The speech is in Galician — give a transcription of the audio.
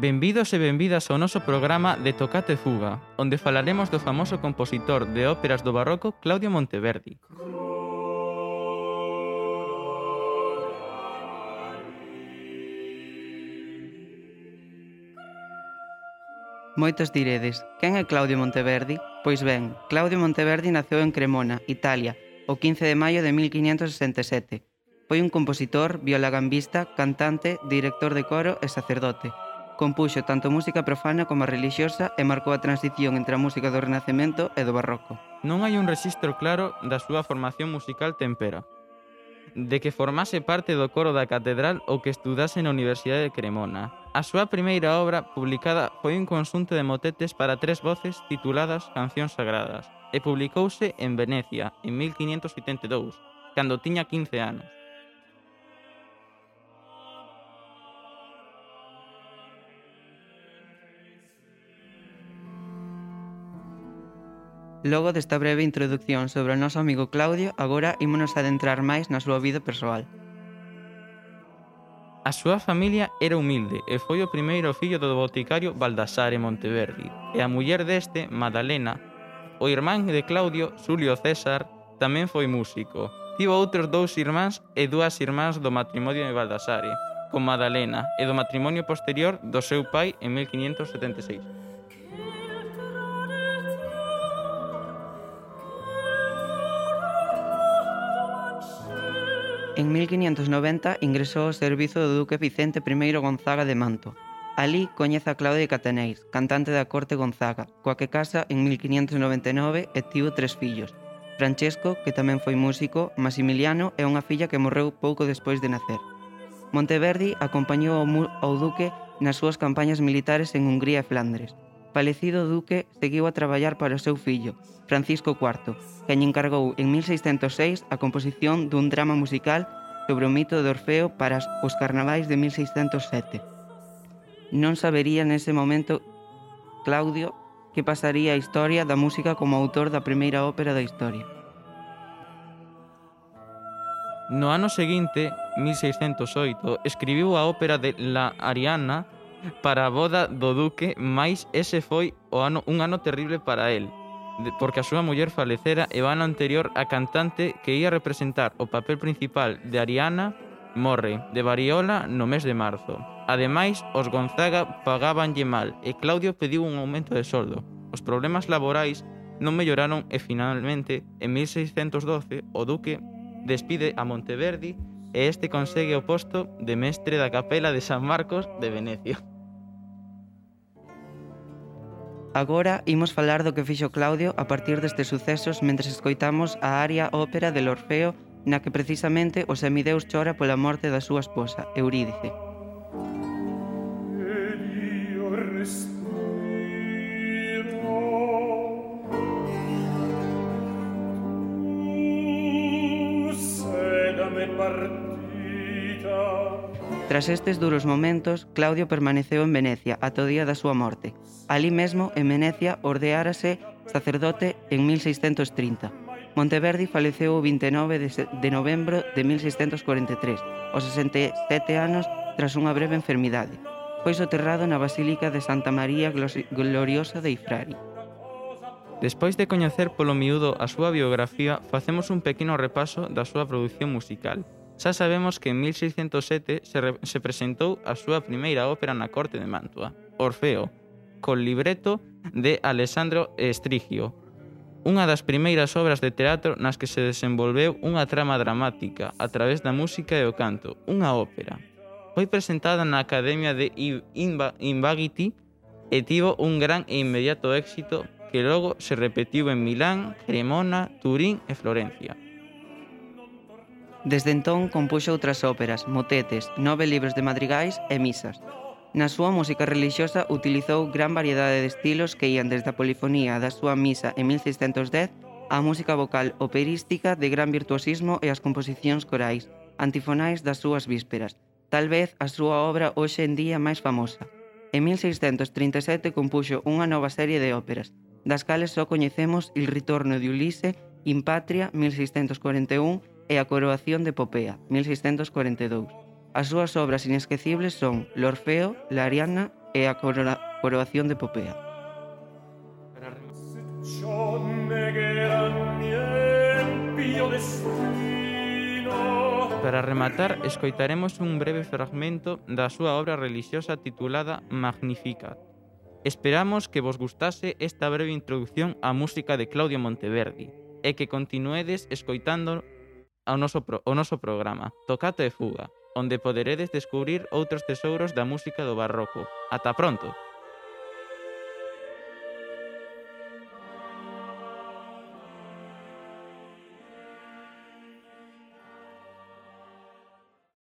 Benvidos e benvidas ao noso programa de Tocate Fuga, onde falaremos do famoso compositor de óperas do barroco Claudio Monteverdi. Moitos diredes, quen é Claudio Monteverdi? Pois ben, Claudio Monteverdi naceu en Cremona, Italia, o 15 de maio de 1567. Foi un compositor, violagambista, cantante, director de coro e sacerdote. Compuxo tanto música profana como relixiosa e marcou a transición entre a música do Renacemento e do Barroco. Non hai un rexistro claro da súa formación musical tempera, de que formase parte do coro da catedral ou que estudase na Universidade de Cremona. A súa primeira obra publicada foi un conxunto de motetes para tres voces tituladas Cancións Sagradas e publicouse en Venecia en 1572, cando tiña 15 anos. Logo desta breve introducción sobre o noso amigo Claudio, agora ímonos adentrar máis na súa vida persoal. A súa familia era humilde e foi o primeiro fillo do boticario Baldassare Monteverdi e a muller deste, Madalena, o irmán de Claudio, Xulio César, tamén foi músico. Tivo outros dous irmáns e dúas irmáns do matrimonio de Baldassare, con Madalena, e do matrimonio posterior do seu pai en 1576. En 1590 ingresou ao servizo do duque Vicente I Gonzaga de Manto. Alí coñece a Claudia Cateneis, cantante da corte Gonzaga, coa que casa en 1599 e tivo tres fillos. Francesco, que tamén foi músico, Maximiliano e unha filla que morreu pouco despois de nacer. Monteverdi acompañou ao, ao duque nas súas campañas militares en Hungría e Flandres falecido Duque seguiu a traballar para o seu fillo, Francisco IV, que lle encargou en 1606 a composición dun drama musical sobre o mito de Orfeo para os carnavais de 1607. Non sabería nese momento Claudio que pasaría a historia da música como autor da primeira ópera da historia. No ano seguinte, 1608, escribiu a ópera de La Ariana para a boda do duque, mais ese foi o ano un ano terrible para el, porque a súa muller falecera e o ano anterior a cantante que ia representar o papel principal de Ariana morre de variola no mes de marzo. Ademais, os Gonzaga pagabanlle mal e Claudio pediu un aumento de soldo. Os problemas laborais non melloraron e finalmente en 1612 o duque despide a Monteverdi e este consegue o posto de mestre da Capela de San Marcos de Venecia. Agora imos falar do que fixo Claudio a partir destes sucesos mentre escoitamos a aria ópera del Orfeo na que precisamente o semideus chora pola morte da súa esposa, Eurídice. Tras estes duros momentos, Claudio permaneceu en Venecia ata o día da súa morte. Alí mesmo, en Venecia, ordeárase sacerdote en 1630. Monteverdi faleceu o 29 de novembro de 1643, aos 67 anos tras unha breve enfermidade. Foi soterrado na Basílica de Santa María Gloriosa de Ifrari. Despois de coñecer polo miúdo a súa biografía, facemos un pequeno repaso da súa produción musical. Xa sabemos que en 1607 se, re, se presentou a súa primeira ópera na corte de Mantua, Orfeo, con libreto de Alessandro Estrigio, unha das primeiras obras de teatro nas que se desenvolveu unha trama dramática a través da música e o canto, unha ópera. Foi presentada na Academia de Invagiti e tivo un gran e inmediato éxito que logo se repetiu en Milán, Cremona, Turín e Florencia. Desde entón compuxo outras óperas, motetes, nove libros de madrigais e misas. Na súa música relixiosa utilizou gran variedade de estilos que ían desde a polifonía da súa misa en 1610 á música vocal operística de gran virtuosismo e as composicións corais, antifonais das súas vísperas, tal vez a súa obra hoxe en día máis famosa. En 1637 compuxo unha nova serie de óperas, das cales só coñecemos Il ritorno de Ulisse, In Patria, 1641, e a coroación de Popea, 1642. As súas obras inesquecibles son L'Orfeo, La Ariana e a coroación de Popea. Para rematar, escoitaremos un breve fragmento da súa obra relixiosa titulada Magnificat. Esperamos que vos gustase esta breve introdución á música de Claudio Monteverdi e que continuedes escoitando ao noso pro, o noso programa, Tocato e Fuga, onde poderedes descubrir outros tesouros da música do barroco. Ata pronto!